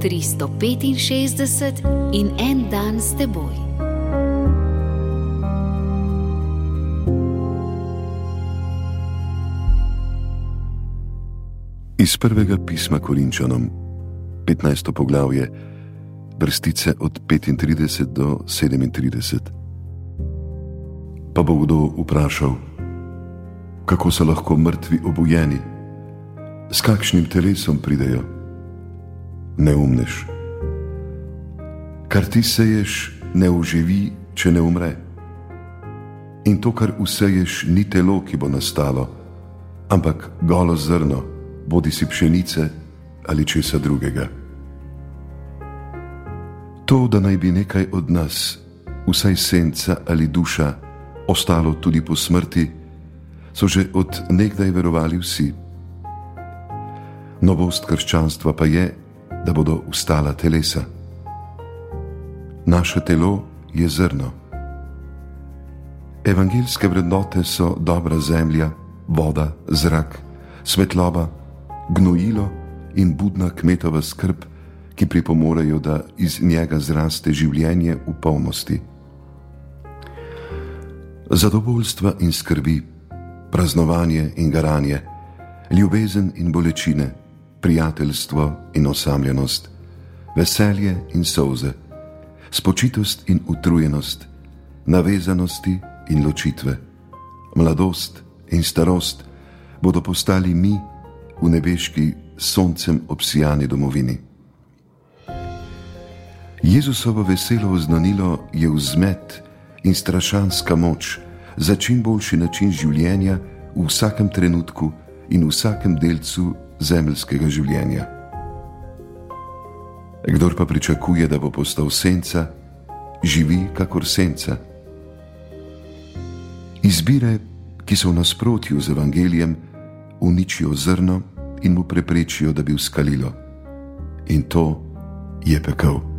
365 in en dan s teboj. Iz prvega pisma Korinčanom, 15. poglavje, vrstice od 35 do 37. Pa bo kdo vprašal, kako so lahko mrtvi obujeni, s kakšnim telesom pridejo? Neumneš. Kar ti seješ, ne uživi, če ne umre. In to, kar useješ, ni telo, ki bo nastalo, ampak golo zrno, bodi si pšenice ali česa drugega. To, da naj bi nekaj od nas, vsaj senca ali duša, ostalo tudi po smrti, so že od nekdaj verovali vsi. Novost krščanstva pa je, da bodo ustala telesa. Naše telo je zrno. Evangeljske vrednote so dobra zemlja, voda, zrak, svetloba, gnojilo in budna kmetova skrb, ki pripomorejo, da iz njega zraste življenje v polnosti. Zadovoljstva in skrbi, praznovanje in garanje, ljubezen in bolečine, prijateljstvo in osamljenost, veselje in solze, spočitost in utrujenost, navezanosti in ločitve, mladost in starost bodo postali mi v nebeški soncem obsijani domovini. Jezusovo veselo oznanilo je vzmet in strašanska moč za čim boljši način življenja v vsakem trenutku in v vsakem delcu zemeljskega življenja. Kdor pa pričakuje, da bo postal senca, živi kakor senca. Izbire, ki so v nasprotju z evangelijem, uničijo zrno in mu preprečijo, da bi uskalilo. In to je pekel.